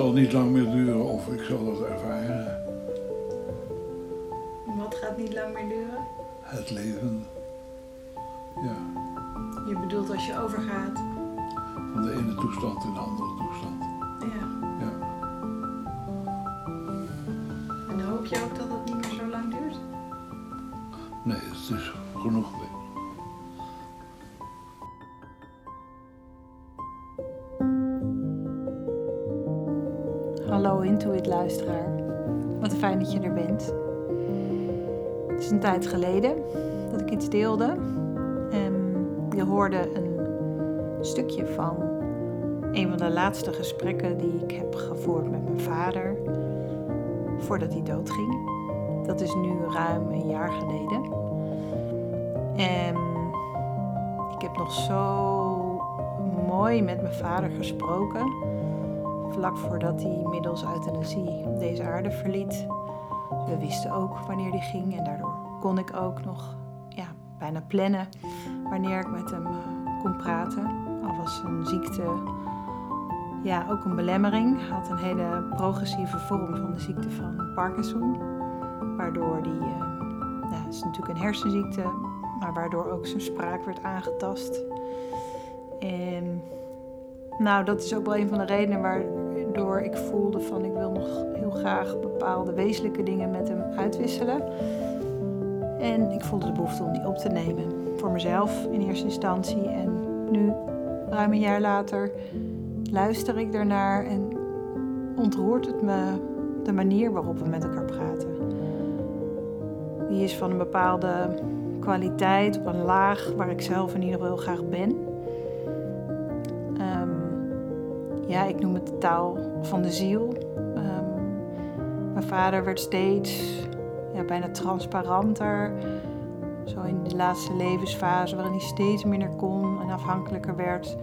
zal niet lang meer duren of ik zal dat ervaren. Wat gaat niet lang meer duren? Het leven. Ja, Je bedoelt als je overgaat. van de ene toestand in de andere geleden dat ik iets deelde. En je hoorde een stukje van een van de laatste gesprekken die ik heb gevoerd met mijn vader voordat hij doodging. Dat is nu ruim een jaar geleden. En ik heb nog zo mooi met mijn vader gesproken vlak voordat hij middels euthanasie deze aarde verliet. We wisten ook wanneer hij ging en daardoor kon ik ook nog ja, bijna plannen wanneer ik met hem eh, kon praten. Al was zijn ziekte ja, ook een belemmering. Hij had een hele progressieve vorm van de ziekte van Parkinson. Waardoor die, eh, ja, het is natuurlijk een hersenziekte, maar waardoor ook zijn spraak werd aangetast. En nou, dat is ook wel een van de redenen waardoor ik voelde van ik wil nog heel graag bepaalde wezenlijke dingen met hem uitwisselen. En ik voelde de behoefte om die op te nemen. Voor mezelf in eerste instantie. En nu, ruim een jaar later, luister ik daarnaar en ontroert het me de manier waarop we met elkaar praten. Die is van een bepaalde kwaliteit, op een laag waar ik zelf in ieder geval heel graag ben. Ehm, ja, ik noem het de taal van de ziel. Ehm, mijn vader werd steeds bijna transparanter. Zo in de laatste levensfase, waarin hij steeds minder kon en afhankelijker werd,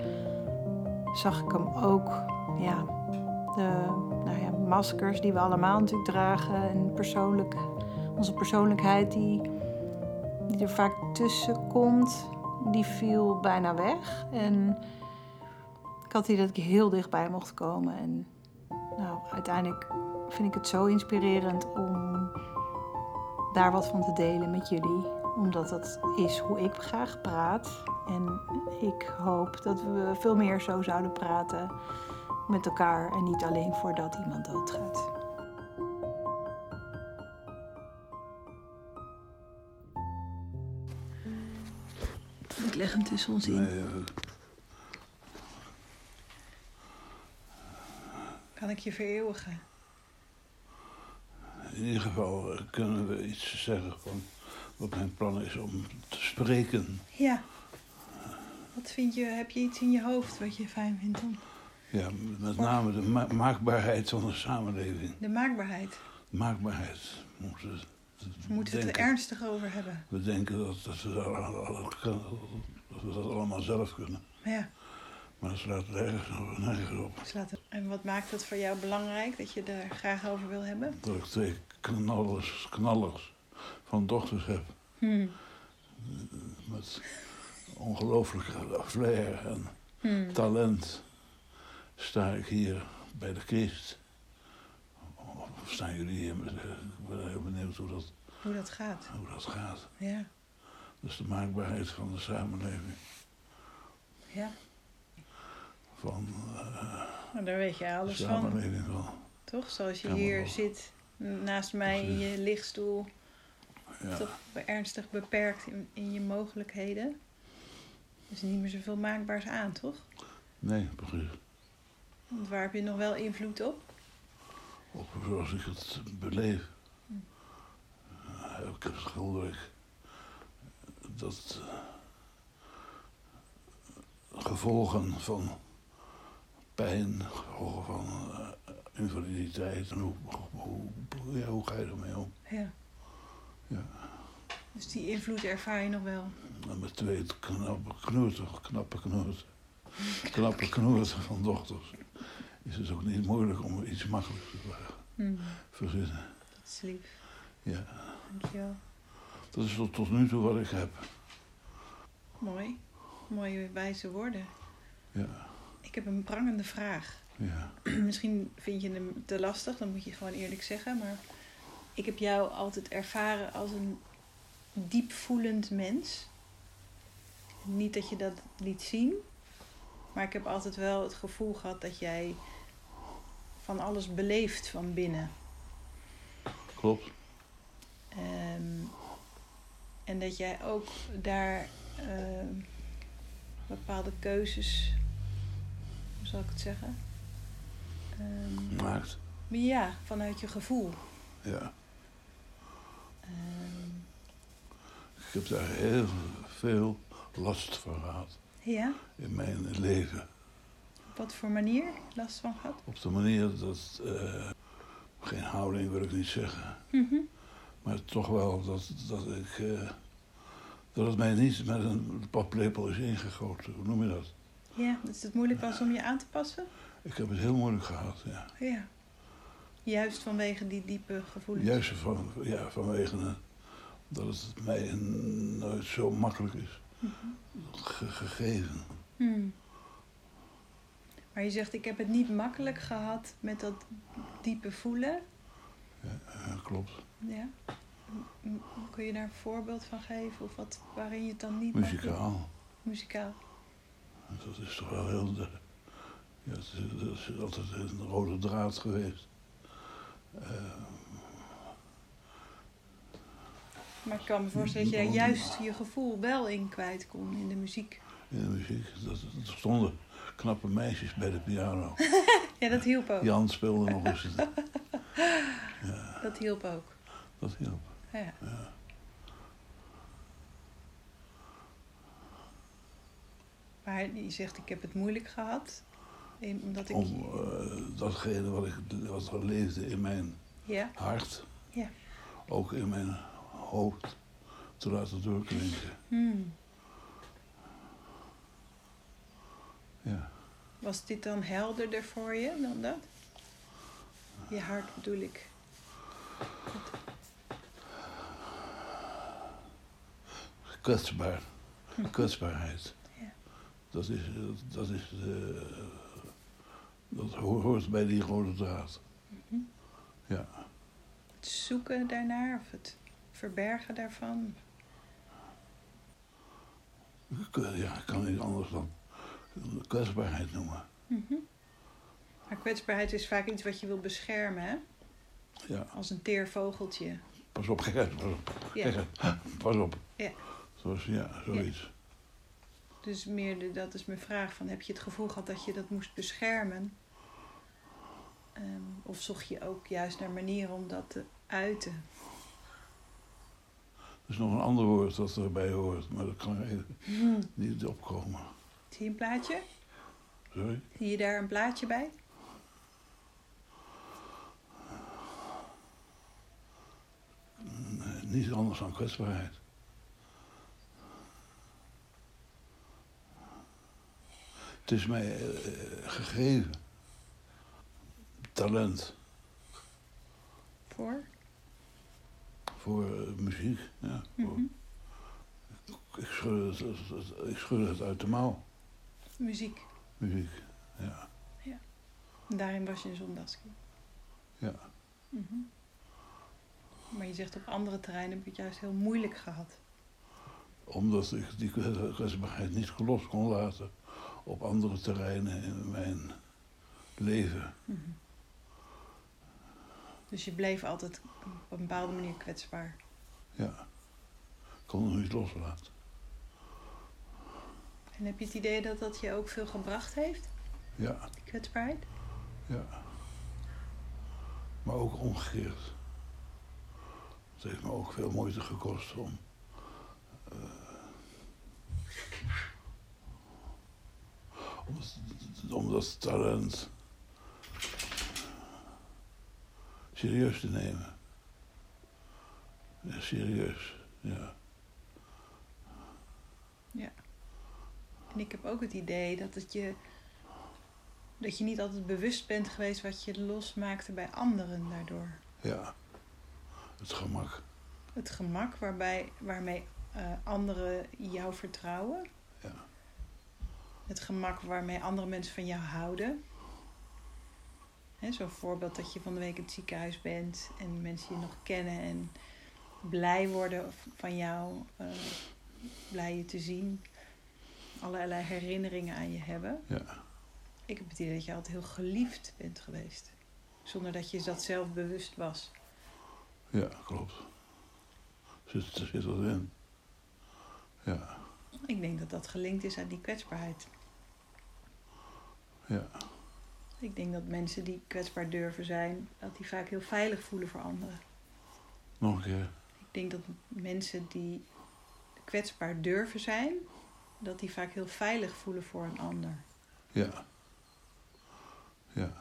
zag ik hem ook ja, de nou ja, maskers die we allemaal natuurlijk dragen en persoonlijk, onze persoonlijkheid die, die er vaak tussen komt, die viel bijna weg. En ik had hier dat ik heel dichtbij mocht komen. En nou, uiteindelijk vind ik het zo inspirerend om daar wat van te delen met jullie. Omdat dat is hoe ik graag praat. En ik hoop dat we veel meer zo zouden praten met elkaar. En niet alleen voordat iemand doodgaat. Ik leg hem tussen ons in. Nee, eh, Kan ik je vereeuwigen? In ieder geval eh, kunnen we iets zeggen van wat mijn plan is om te spreken. Ja. Wat vind je, heb je iets in je hoofd wat je fijn vindt dan? Ja, met name de ma- maakbaarheid van de samenleving. De maakbaarheid. Maakbaarheid. We moeten, We moeten het er ernstig over hebben. We denken dat, dat, we dat, dat we dat allemaal zelf kunnen. Ja, Maar dat slaat nergens op. Nergens op. En wat maakt het voor jou belangrijk dat je er graag over wil hebben? Dat ik twee knallers, knallers van dochters heb. Hmm. Met ongelooflijke flair en Hmm. talent sta ik hier bij de kist. Of staan jullie hier? Ik ben heel benieuwd hoe dat, Hoe dat gaat. hoe dat gaat. Ja. Dus de maakbaarheid van de samenleving. Ja. Van eh, daar weet je alles van. samenleving van. Toch? Zoals je hier wel. zit naast mij in je lichtstoel. Ja, Toch ernstig beperkt in, in je mogelijkheden. Er is niet meer zoveel maakbaars aan, toch? nee, precies. Want waar heb je nog wel invloed op? Ook zoals ik het beleef. Heb ik het schilderlijk dat eh, gevolgen van pijn, gevolgen van eh, invaliditeit. En hoe, hoe, hoe, ja, hoe ga je ermee om? Ja. Ja. Dus die invloed ervaar je nog wel. En met twee knappe knoeten, knappe knoeten, knappe knoeten van dochters is het ook niet moeilijk om iets makkelijks te vragen. Hmm. verzinnen. Dat is lief. Ja, Dankjewel. dat is tot, tot nu toe wat ik heb. Mooi. Mooie wijze woorden. Ja, heb een prangende vraag. Ja. Misschien vind je hem te lastig, dan moet je gewoon eerlijk zeggen. Maar ik heb jou altijd ervaren als een diep voelend mens. Niet dat je dat liet zien, maar ik heb altijd wel het gevoel gehad dat jij van alles beleeft van binnen. Klopt. Ehm, en dat jij ook daar ehm, bepaalde keuzes, hoe zal ik het zeggen? Ehm, Maakt. ja, vanuit je gevoel. Ja. Ehm, Ik heb daar heel veel last van gehad ja, in mijn leven. op wat voor manier last van gehad? Op de manier dat. eh, geen houding wil ik niet zeggen. Mhm. Maar toch wel dat, dat ik. eh, dat het mij niet met een paplepel is ingegoten. Hoe noem je dat? Ja, dat het moeilijk was om je aan te passen? Ik heb het heel moeilijk gehad, ja. Ja. Juist vanwege die diepe gevoelens. Juist van, ja, vanwege dat het mij nooit zo makkelijk is Mhm. ge- gegeven. Hmm. Maar je zegt, ik heb het niet makkelijk gehad met dat diepe voelen. Ja, klopt. Ja. Kun je daar een voorbeeld van geven? Of wat, waarin je het dan niet Muzikaal. Muzikaal. Dat is toch wel heel. de- Ja, dat is altijd een rode draad geweest. Eh, Maar ik kan me voorstellen dat je juist je gevoel wel in kwijt kon in de muziek. in de muziek. Dat, stonden knappe meisjes bij de piano. Ja, dat hielp ook. Jan speelde nog eens. Dat hielp ook. Dat hielp. Ja. Maar je zegt, ik heb het moeilijk gehad. Omdat ik... Om eh, datgene wat, ik, wat er leefde in mijn Ja, hart, Ja. ook in mijn hoofd, te laten doorklinken. Hmm. Ja. Was dit dan helderder voor je dan dat? Je hart bedoel ik. Kwetsbaar. Kwetsbaarheid. Dat is, dat is eh, dat hoort bij die rode draad. Mhm. Ja. Het zoeken daarnaar of het verbergen daarvan. Ja, ik kan niet anders dan kwetsbaarheid noemen. Mhm. Maar kwetsbaarheid is vaak iets wat je wil beschermen, hè? Ja, Als een teer vogeltje. pas op, uit, pas op. Ja. Pas op. Ja. Zoals, ja, zoiets. Dus meer, de, dat is mijn vraag, van, heb je het gevoel gehad dat je dat moest beschermen? Ehm, of zocht je ook juist naar manieren om dat te uiten? Er is nog een ander woord dat erbij hoort, maar dat kan even Hmm. niet opkomen. Zie je een plaatje? Sorry? Zie je daar een plaatje bij? Nee, niet anders dan kwetsbaarheid. Het is mij eh, gegeven. Talent Voor? voor eh, muziek. Ja, voor- Mhm. ik, schud het, ik schud het uit de mouw, Muziek. muziek. Ja, En daarin was je een zondagskie. ja. Mhm. Maar je zegt op andere terreinen heb je het juist heel moeilijk gehad. Omdat ik die kwetsbaarheid niet los kon laten op andere terreinen in mijn leven. Mhm. Dus je bleef altijd op een bepaalde manier kwetsbaar. Ja, ik kon het niet loslaten. En heb je het idee dat dat je ook veel gebracht heeft, Ja, die kwetsbaarheid? ja. Maar ook omgekeerd. Het heeft me ook veel moeite gekost om. Om, dat talent serieus te nemen. Ja, serieus, ja. En ik heb ook het idee dat het je. dat je niet altijd bewust bent geweest wat je losmaakte bij anderen daardoor. Ja, het gemak. Het gemak waarbij, waarmee eh, anderen jou vertrouwen. Het gemak waarmee andere mensen van jou houden. Hè, Zo'n voorbeeld dat je van de week in het ziekenhuis bent en mensen je nog kennen en blij worden van jou, eh, blij je te zien, allerlei herinneringen aan je hebben. Ja. Ik heb het idee dat je altijd heel geliefd bent geweest, zonder dat je dat zelf bewust was. Ja, klopt. Er zit, er zit wat in. Ja, Ik denk dat dat gelinkt is aan die kwetsbaarheid. Ja, Ik denk dat mensen die kwetsbaar durven zijn, dat die vaak heel veilig voelen voor anderen. nog een keer. Ik denk dat mensen die kwetsbaar durven zijn, dat die vaak heel veilig voelen voor een ander. Ja. Ja.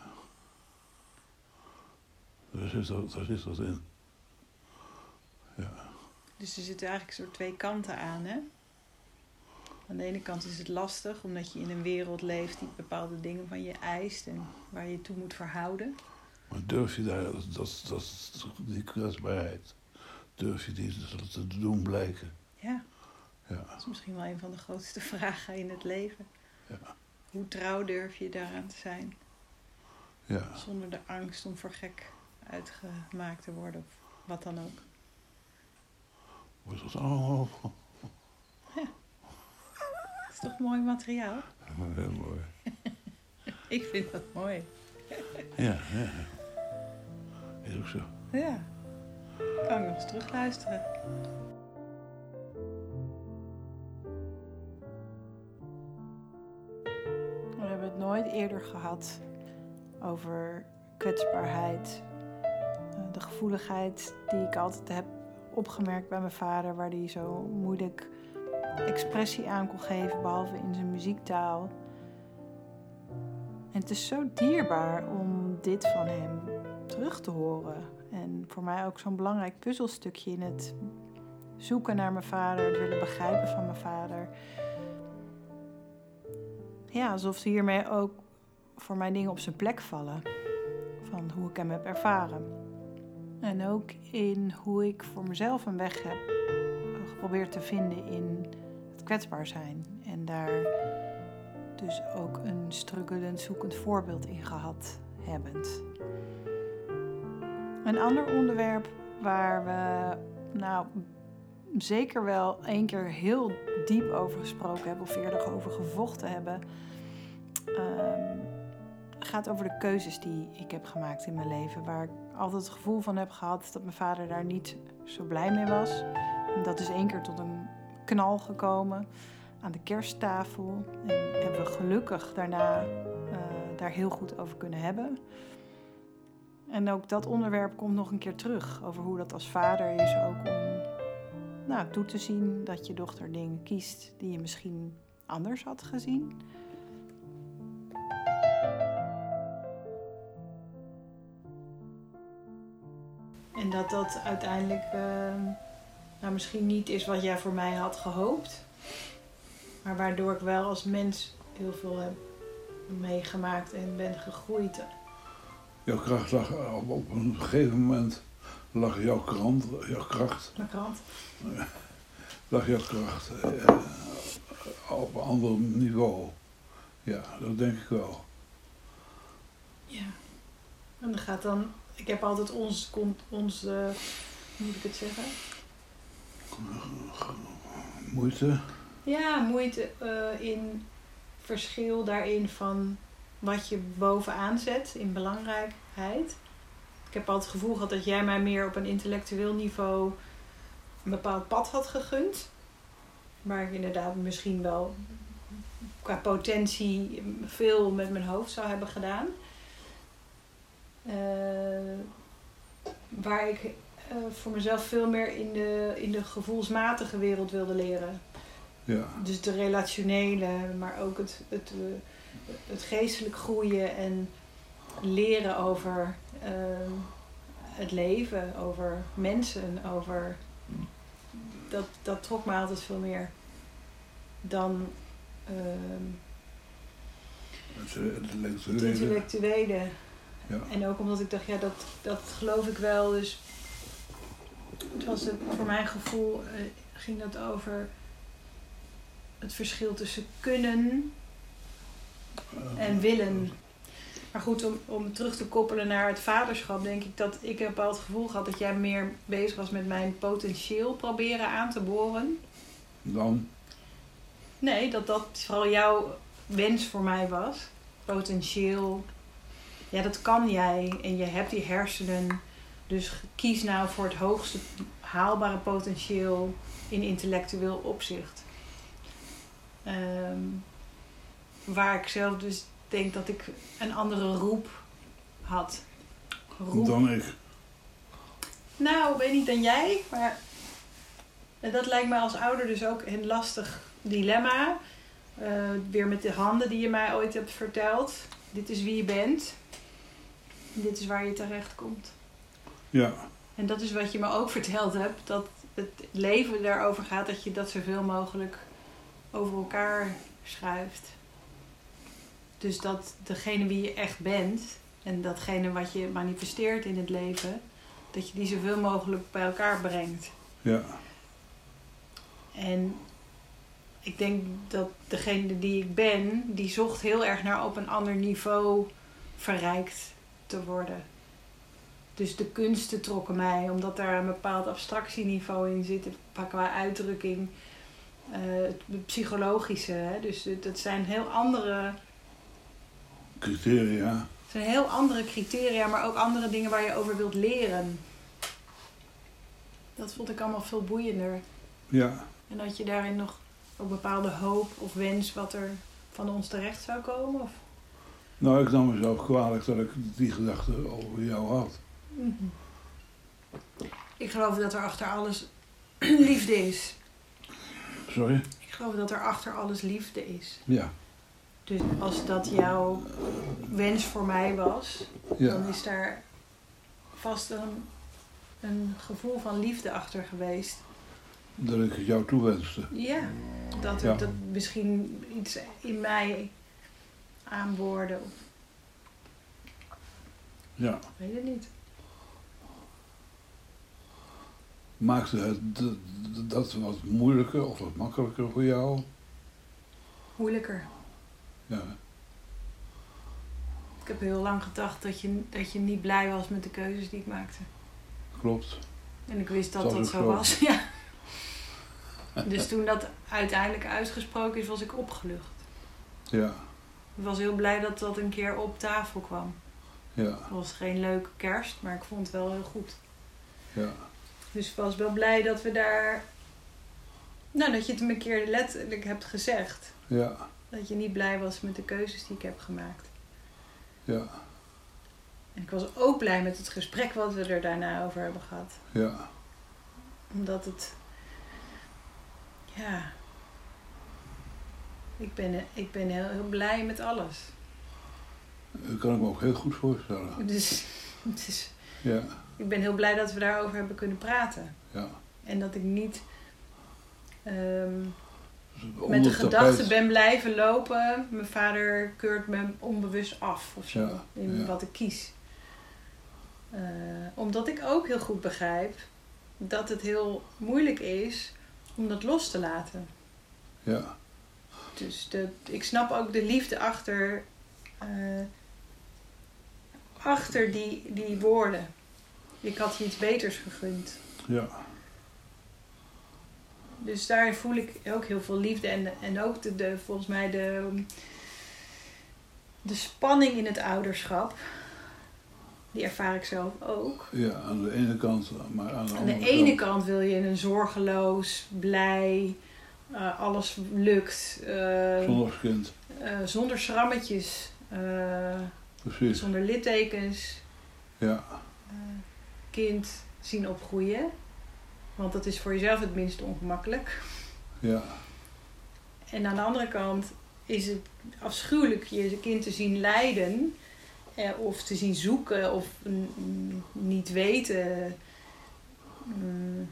Daar zit, wat- daar zit wat in. Ja, Dus er zitten eigenlijk soort twee kanten aan, hè? Aan de ene kant is het lastig, omdat je in een wereld leeft die bepaalde dingen van je eist en waar je toe moet verhouden. maar durf je daar, dat, dat, die kwetsbaarheid, durf je die te, doen blijken? Ja, Ja, dat is misschien wel een van de grootste vragen in het leven. Ja. Hoe trouw durf je daaraan te zijn, ja, zonder de angst om voor gek uitgemaakt te worden of wat dan ook. wordt dat allemaal Dat is toch mooi materiaal? heel mooi. Ik vind dat mooi. Ja, ja. Is ook zo. Ja, kan ik nog eens terugluisteren. We hebben het nooit eerder gehad over kwetsbaarheid. Eh, De gevoeligheid die ik altijd heb opgemerkt bij mijn vader, waar hij zo moeilijk expressie aan kon geven, behalve in zijn muziektaal. En het is zo dierbaar om dit van hem terug te horen. En voor mij ook zo'n belangrijk puzzelstukje in het zoeken naar mijn vader, het willen begrijpen van mijn vader. Ja, alsof ze hiermee ook voor mij dingen op zijn plek vallen. Van hoe ik hem heb ervaren. En ook in hoe ik voor mezelf een weg heb geprobeerd te vinden in kwetsbaar zijn. En daar dus ook een struggelend, zoekend voorbeeld in gehad hebbend. Een ander onderwerp waar we nou zeker wel één keer heel diep over gesproken hebben of eerder over gevochten hebben, ehm, gaat over de keuzes die ik heb gemaakt in mijn leven. Waar ik altijd het gevoel van heb gehad dat mijn vader daar niet zo blij mee was. Dat is één keer tot een knal gekomen aan de kersttafel. En hebben we gelukkig daarna eh, daar heel goed over kunnen hebben. En ook dat onderwerp komt nog een keer terug. Over hoe dat als vader is ook om nou, toe te zien dat je dochter dingen kiest die je misschien anders had gezien. En dat dat uiteindelijk eh, nou, misschien niet is wat jij voor mij had gehoopt. Maar waardoor ik wel als mens heel veel heb meegemaakt en ben gegroeid. Jouw kracht lag op, een gegeven moment lag jouw krant, jouw kracht, Mijn krant. lag jouw kracht eh, op een ander niveau. Ja, dat denk ik wel. Ja. En dan gaat dan... Ik heb altijd ons... ons eh, hoe moet ik het zeggen? Moeite. Ja, moeite eh, in verschil daarin van wat je bovenaan zet in belangrijkheid. Ik heb altijd het gevoel gehad dat jij mij meer op een intellectueel niveau een bepaald pad had gegund. Waar ik inderdaad misschien wel qua potentie veel met mijn hoofd zou hebben gedaan. Eh, waar ik eh, voor mezelf veel meer in de, in de gevoelsmatige wereld wilde leren. Ja, Dus de relationele, maar ook het, het, eh, het geestelijk groeien en leren over ehm, het leven, over mensen, over. Dat, dat trok me altijd veel meer dan ehm, het, het het intellectuele. intellectuele. Ja. En ook omdat ik dacht, ja, dat, dat geloof ik wel. Dus het was het, voor mijn gevoel eh, ging dat over het verschil tussen kunnen en willen. Maar goed, om, om terug te koppelen naar het vaderschap, denk ik dat ik heb al het gevoel gehad dat jij meer bezig was met mijn potentieel proberen aan te boren. Dan, Nee, dat dat vooral jouw wens voor mij was. Potentieel. Ja, dat kan jij en je hebt die hersenen. Dus kies nou voor het hoogste haalbare potentieel in intellectueel opzicht. Ehm, waar ik zelf dus denk dat ik een andere roep had. Roep. dan ik. Nou, weet niet dan jij, maar dat lijkt mij als ouder dus ook een lastig dilemma. Eh, weer met de handen die je mij ooit hebt verteld. Dit is wie je bent. Dit is waar je terecht komt. Ja, En dat is wat je me ook verteld hebt. Dat het leven daarover gaat dat je dat zoveel mogelijk over elkaar schuift. Dus dat degene wie je echt bent en datgene wat je manifesteert in het leven, dat je die zoveel mogelijk bij elkaar brengt. ja, En ik denk dat degene die ik ben, die zocht heel erg naar op een ander niveau verrijkt te worden. Dus de kunsten trokken mij, omdat daar een bepaald abstractieniveau in zit, qua uitdrukking. Eh, het psychologische, hè? dus dat zijn heel andere, criteria. het zijn heel andere criteria, maar ook andere dingen waar je over wilt leren. Dat vond ik allemaal veel boeiender. Ja, En dat je daarin nog ook bepaalde hoop of wens wat er van ons terecht zou komen? Of? nou ik nam mezelf kwalijk dat ik die gedachte over jou had. Ik geloof dat er achter alles liefde is. Sorry? Ik geloof dat er achter alles liefde is. Ja, Dus als dat jouw wens voor mij was, dan is daar vast een, een gevoel van liefde achter geweest. dat ik het jou toewenste. Ja, dat, Ja. dat misschien iets in mij aanboorde. Of, Ja, ik weet het niet. Maakte het d- dat wat moeilijker of wat makkelijker voor jou? Moeilijker. Ja, Ik heb heel lang gedacht dat je, dat je niet blij was met de keuzes die ik maakte. klopt. En ik wist dat Dat dat is zo zo. was. Ja. Dus toen dat uiteindelijk uitgesproken is, was ik opgelucht. Ja, Ik was heel blij dat dat een keer op tafel kwam. ja, Het was geen leuke kerst, maar ik vond het wel heel goed. ja, Dus ik was wel blij dat we daar... Nou, dat je het een keer letterlijk hebt gezegd. ja, Dat je niet blij was met de keuzes die ik heb gemaakt. ja, En ik was ook blij met het gesprek wat we er daarna over hebben gehad. ja. Omdat het. Ja. Ik ben, ik ben heel, heel blij met alles. Dat kan ik me ook heel goed voorstellen. Dus, dus Ja, ik ben heel blij dat we daarover hebben kunnen praten. ja. En dat ik niet ehm, met de gedachte ben blijven lopen. Mijn vader keurt me onbewust af of zo. Ja, in ja. wat ik kies. Eh, omdat ik ook heel goed begrijp dat het heel moeilijk is om dat los te laten. Ja, Dus de, ik snap ook de liefde achter, eh, achter die, die woorden. Ik had je iets beters gegund. ja, Dus daar voel ik ook heel veel liefde. En, en ook de, de, volgens mij de, de spanning in het ouderschap. Die ervaar ik zelf ook. ja, aan de ene kant, maar aan de Aan andere de ene kant wil je een zorgeloos, blij, eh, alles lukt. eh, Zondagskind, eh, zonder schrammetjes. precies. zonder littekens Ja, kind zien opgroeien. Want dat is voor jezelf het minst ongemakkelijk. ja, En aan de andere kant is het afschuwelijk je kind te zien lijden. Eh, of te zien zoeken of niet weten. Mm.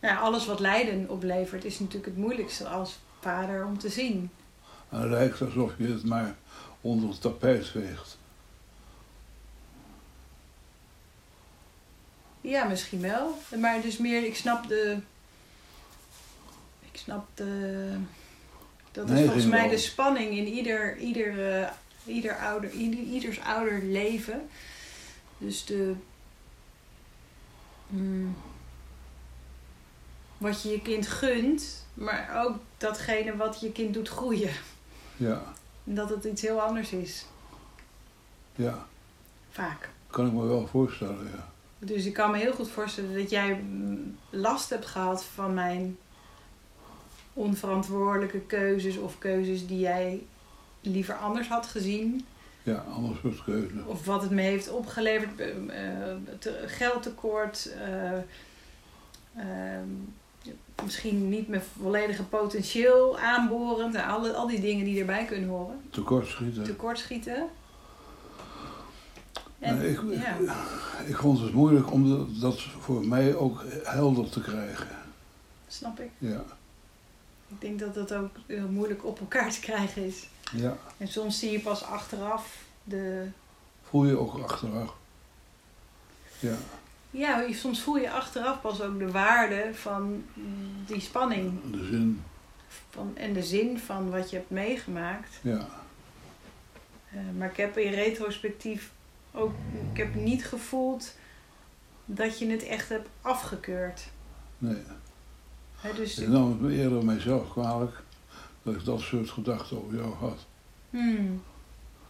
Nou, alles wat lijden oplevert is natuurlijk het moeilijkste als vader om te zien. en het lijkt alsof je het maar onder het tapijt veegt. Ja, misschien wel. Maar dus meer, ik snap de. Ik snap de. Dat is volgens mij wel. de spanning in ieder, ieder eh, ieder ouder, ieder, ieders ouder leven. Dus de. mm, wat je je kind gunt, maar ook datgene wat je kind doet groeien. Ja, En dat het iets heel anders is, ja. vaak. Kan ik me wel voorstellen, ja. Dus ik kan me heel goed voorstellen dat jij mm, last hebt gehad van mijn onverantwoordelijke keuzes of keuzes die jij liever anders had gezien. Ja, anders soort keuze. Of wat het me heeft opgeleverd, eh, te- geldtekort, ehm, misschien niet mijn volledige potentieel aanborend, en alle, al die dingen die erbij kunnen horen. Tekortschieten. Tekortschieten. En, ik, ja. ik vond het moeilijk om dat- voor mij ook helder te krijgen. snap ik. Ja, Ik denk dat dat ook heel moeilijk op elkaar te krijgen is. ja. En soms zie je pas achteraf de. Voel je ook achteraf. Ja, Ja, je- soms voel je achteraf pas ook de waarde van die spanning. de zin. Van, en de zin van wat je hebt meegemaakt. Ja, Eh, maar ik heb in retrospectief ook. Ik heb niet gevoeld dat je het echt hebt afgekeurd. nee. Hè, dus, Ik nam het me eerder mijzelf kwalijk dat ik dat soort gedachten over jou had. hmm,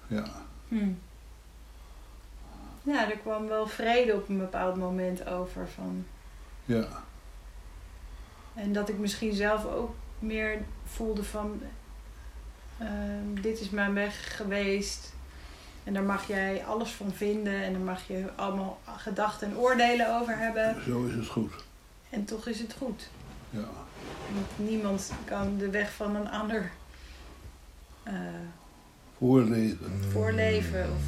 Ja, hmm. Ja, er kwam wel vrede op een bepaald moment over. Van, ja, En dat ik misschien zelf ook meer voelde van... ehm, dit is mijn weg geweest. En daar mag jij alles van vinden. En daar mag je allemaal gedachten en oordelen over hebben. zo is het goed. En toch is het goed. Ja, Want niemand kan de weg van een ander eh, voorleven. voorleven. Of...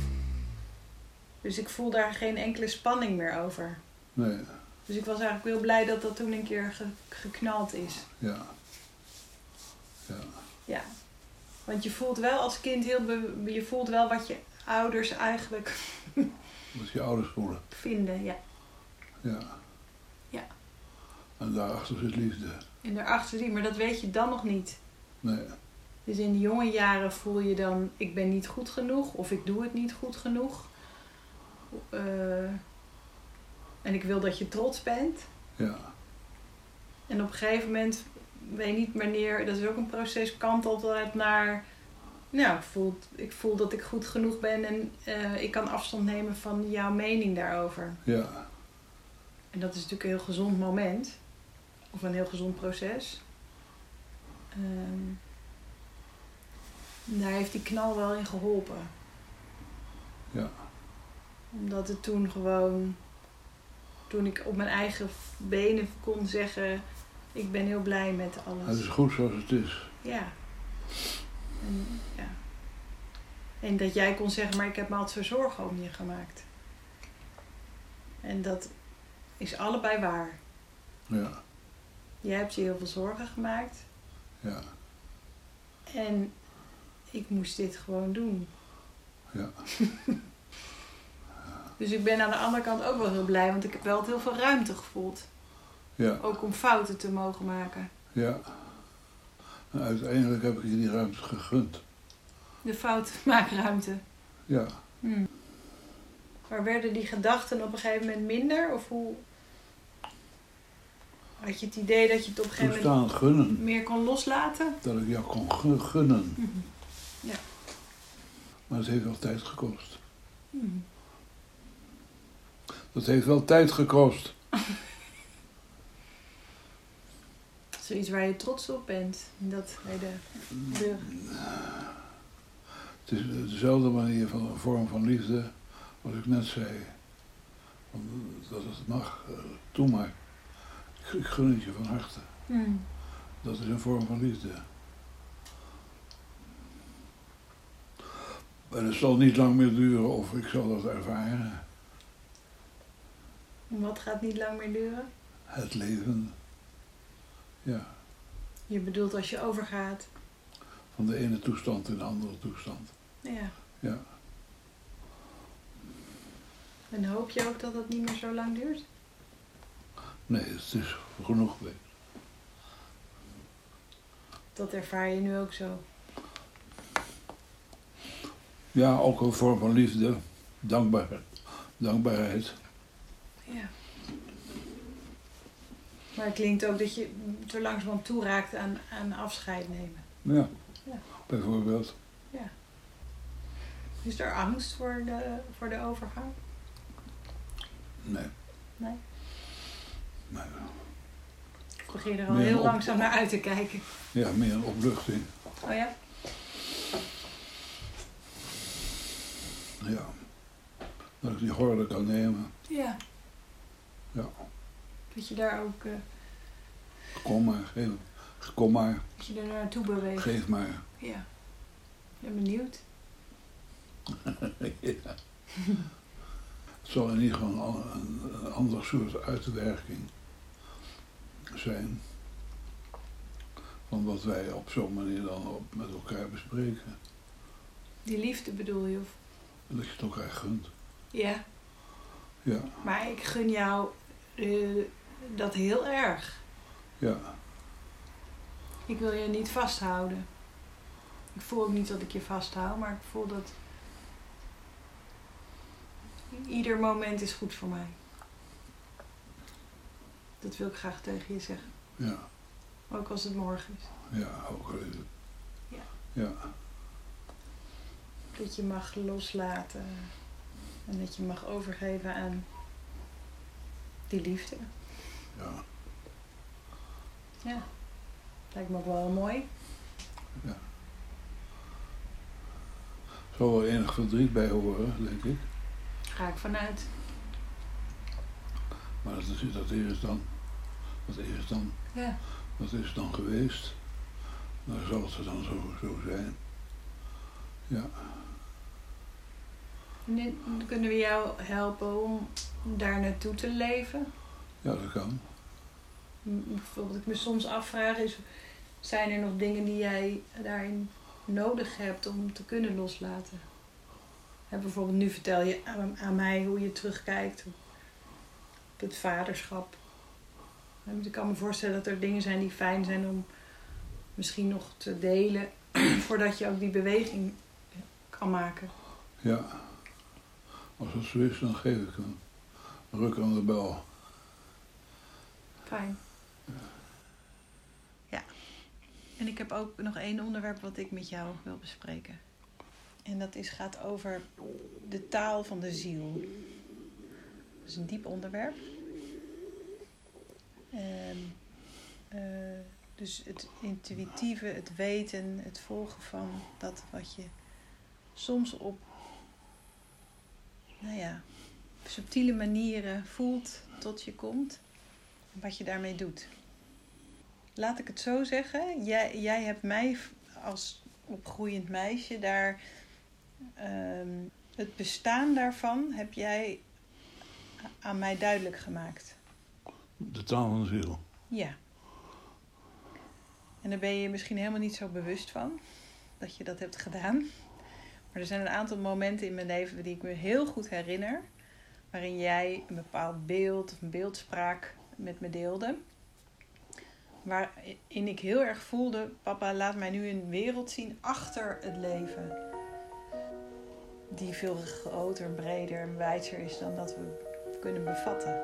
Dus ik voel daar geen enkele spanning meer over. Nee, Dus ik was eigenlijk heel blij dat dat toen een keer ge- geknald is. ja. Ja, Ja, want je voelt wel als kind heel... be- je voelt wel wat je ouders eigenlijk wat je ouders voelen. vinden, ja. Ja. Ja. En daarachter zit liefde. En daarachter zie, maar dat weet je dan nog niet. Nee, Dus in de jonge jaren voel je dan, ik ben niet goed genoeg of ik doe het niet goed genoeg. Eh, en ik wil dat je trots bent. ja, En op een gegeven moment, weet niet wanneer, dat is ook een proces, kantelt het naar, nou, ik voel, ik voel dat ik goed genoeg ben en eh, ik kan afstand nemen van jouw mening daarover. ja, En dat is natuurlijk een heel gezond moment, of een heel gezond proces. Ehm, daar heeft die knal wel in geholpen. ja, Omdat het toen gewoon, toen ik op mijn eigen benen kon zeggen, ik ben heel blij met alles. het is goed zoals het is. Ja. En, ja. En dat jij kon zeggen, maar ik heb me altijd zo zorgen om je gemaakt. En dat is allebei waar. Ja, Jij hebt je heel veel zorgen gemaakt. ja, En ik moest dit gewoon doen. ja, Dus ik ben aan de andere kant ook wel heel blij, want ik heb wel heel veel ruimte gevoeld. ja, Ook om fouten te mogen maken. ja. En uiteindelijk heb ik je die ruimte gegund. De foutmaakruimte. Ja, Hm. Maar werden die gedachten op een gegeven moment minder? Of hoe... Had je het idee dat je het op een gegeven moment gunnen. meer kon loslaten? Dat ik jou kon gu- gunnen. Mhm. Maar het heeft wel tijd gekost. Mhm. Dat heeft wel tijd gekost. Zoiets waar je trots op bent. Dat hele de, Het is dezelfde manier van een vorm van liefde als ik net zei. Dat het mag, eh, doe maar. Ik, gun het je van harte. Hm. Dat is een vorm van liefde. En het zal niet lang meer duren of ik zal dat ervaren. Wat gaat niet lang meer duren? Het leven. Ja, Je bedoelt als je overgaat. van de ene toestand in de andere toestand. Ja. Ja. En hoop je ook dat het niet meer zo lang duurt? Nee, het is genoeg geweest. Dat ervaar je nu ook zo. Ja, ook een vorm van liefde, dankbaar, dankbaarheid. Ja. Maar het klinkt ook dat je zo langzamerhand toeraakt aan, aan afscheid nemen. Ja, Ja. bijvoorbeeld. Is er angst voor de, voor de overgang? Nee. Nee. nee. Of begin er al heel op- langzaam naar uit te kijken? Ja, meer een opluchting. Oh ja? Ja. Dat ik die horde kan nemen. Ja. Ja. Dat je daar ook eh, Kom maar, geef, kom maar, dat je er naartoe beweegt. geef maar. Ja. Ik ben benieuwd. Ja. Het zal in ieder geval een, ander soort uitwerking zijn. Van wat wij op zo'n manier dan op, met elkaar bespreken. Die liefde bedoel je? Of? Dat je het elkaar gunt. Ja. Ja, Maar ik gun jou eh, dat heel erg. ja, Ik wil je niet vasthouden. Ik voel ook niet dat ik je vasthoud, maar ik voel dat ieder moment is goed voor mij. Dat wil ik graag tegen je zeggen. ja, Ook als het morgen is. ja, ook al is het. Ja. Ja, Dat je mag loslaten. En dat je mag overgeven aan die liefde. ja, Ja. Lijkt me ook wel mooi. ja. Er zal wel enig verdriet bij horen, denk ik. Ga ik vanuit. Maar dat is, dat is dan, dat is dan, Ja. dat is dan geweest. Nou zal het dan zo, zo zijn. Ja, Nu kunnen we jou helpen om daar naartoe te leven. ja, dat kan. Bijvoorbeeld, ik me soms afvraag is, zijn er nog dingen die jij daarin nodig hebt om te kunnen loslaten? Hè, bijvoorbeeld nu vertel je aan, aan mij hoe je terugkijkt op het vaderschap. En Ik kan me voorstellen dat er dingen zijn die fijn zijn om misschien nog te delen voordat je ook die beweging kan maken. Ja. Als het zo is, dan geef ik een ruk aan de bel. Fijn. Ja. En ik heb ook nog één onderwerp wat ik met jou wil bespreken. En dat is, gaat over de taal van de ziel. Dat is een diep onderwerp. En, eh, dus het intuïtieve, het weten, het volgen van dat wat je soms op, nou ja, subtiele manieren voelt tot je komt wat je daarmee doet. Laat ik het zo zeggen. Jij, jij hebt mij als opgroeiend meisje daar. Ehm, het bestaan daarvan heb jij aan mij duidelijk gemaakt. De taal van de ziel. Ja. En daar ben je je misschien helemaal niet zo bewust van dat je dat hebt gedaan. Maar er zijn een aantal momenten in mijn leven die ik me heel goed herinner. Waarin jij een bepaald beeld of een beeldspraak met me deelde. Waarin ik heel erg voelde: papa, laat mij nu een wereld zien achter het leven. Die veel groter, breder en wijzer is dan dat we kunnen bevatten.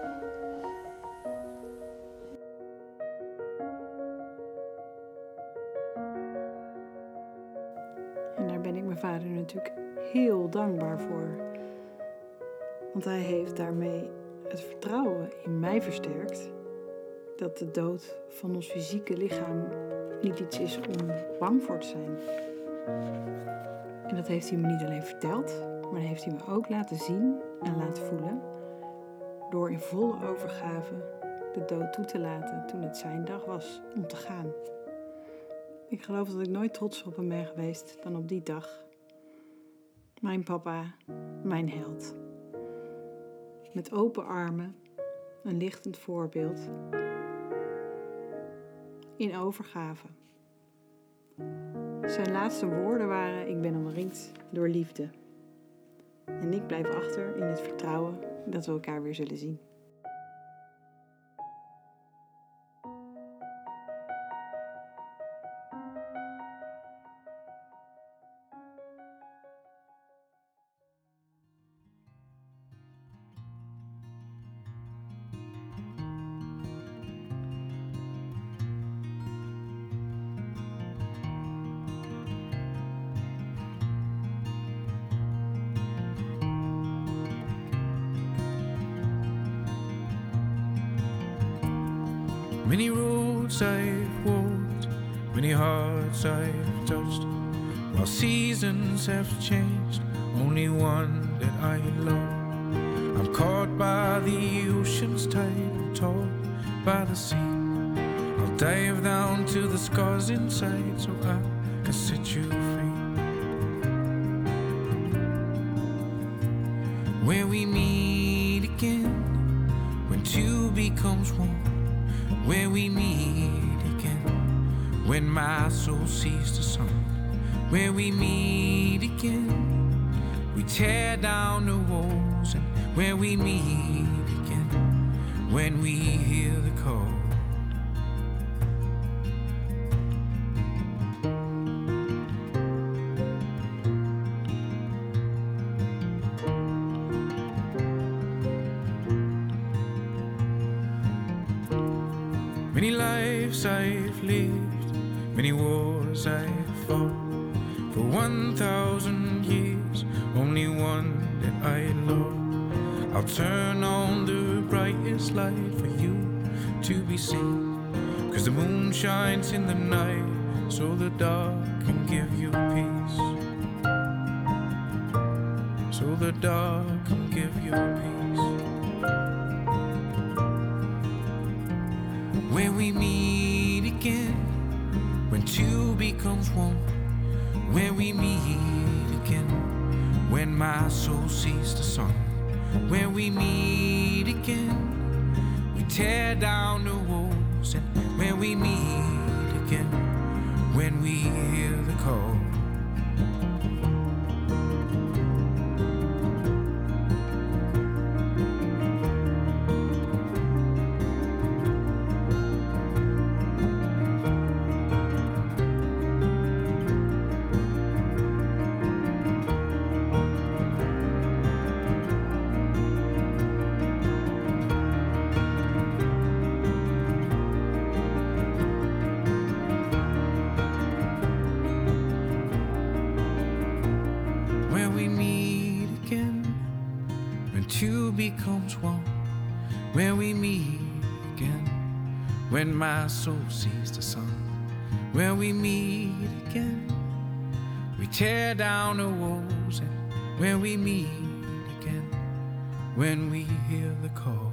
En daar ben ik mijn vader natuurlijk heel dankbaar voor. Want hij heeft daarmee het vertrouwen in mij versterkt dat de dood van ons fysieke lichaam niet iets is om bang voor te zijn. En dat heeft hij me niet alleen verteld, maar heeft hij me ook laten zien en laten voelen door in volle overgave de dood toe te laten toen het zijn dag was om te gaan. Ik geloof dat ik nooit trots op hem ben geweest dan op die dag. Mijn papa, mijn held. Met open armen, een lichtend voorbeeld. In overgave. Zijn laatste woorden waren: Ik ben omringd door liefde. En ik blijf achter in het vertrouwen dat we elkaar weer zullen zien. Many roads I've walked, many hearts I've touched. While seasons have changed, only one that I love. I'm caught by the ocean's tide, taught by the sea. I'll dive down to the scars inside so I can set you free. Call. Many lives I've lived, many wars I've fought. For one thousand years, only one that I love. I'll turn be seen. Cause the moon shines in the night, so the dark can give you peace. When we hear the call. My soul sees the sun. When we meet again we tear down the walls and where we meet again when we hear the call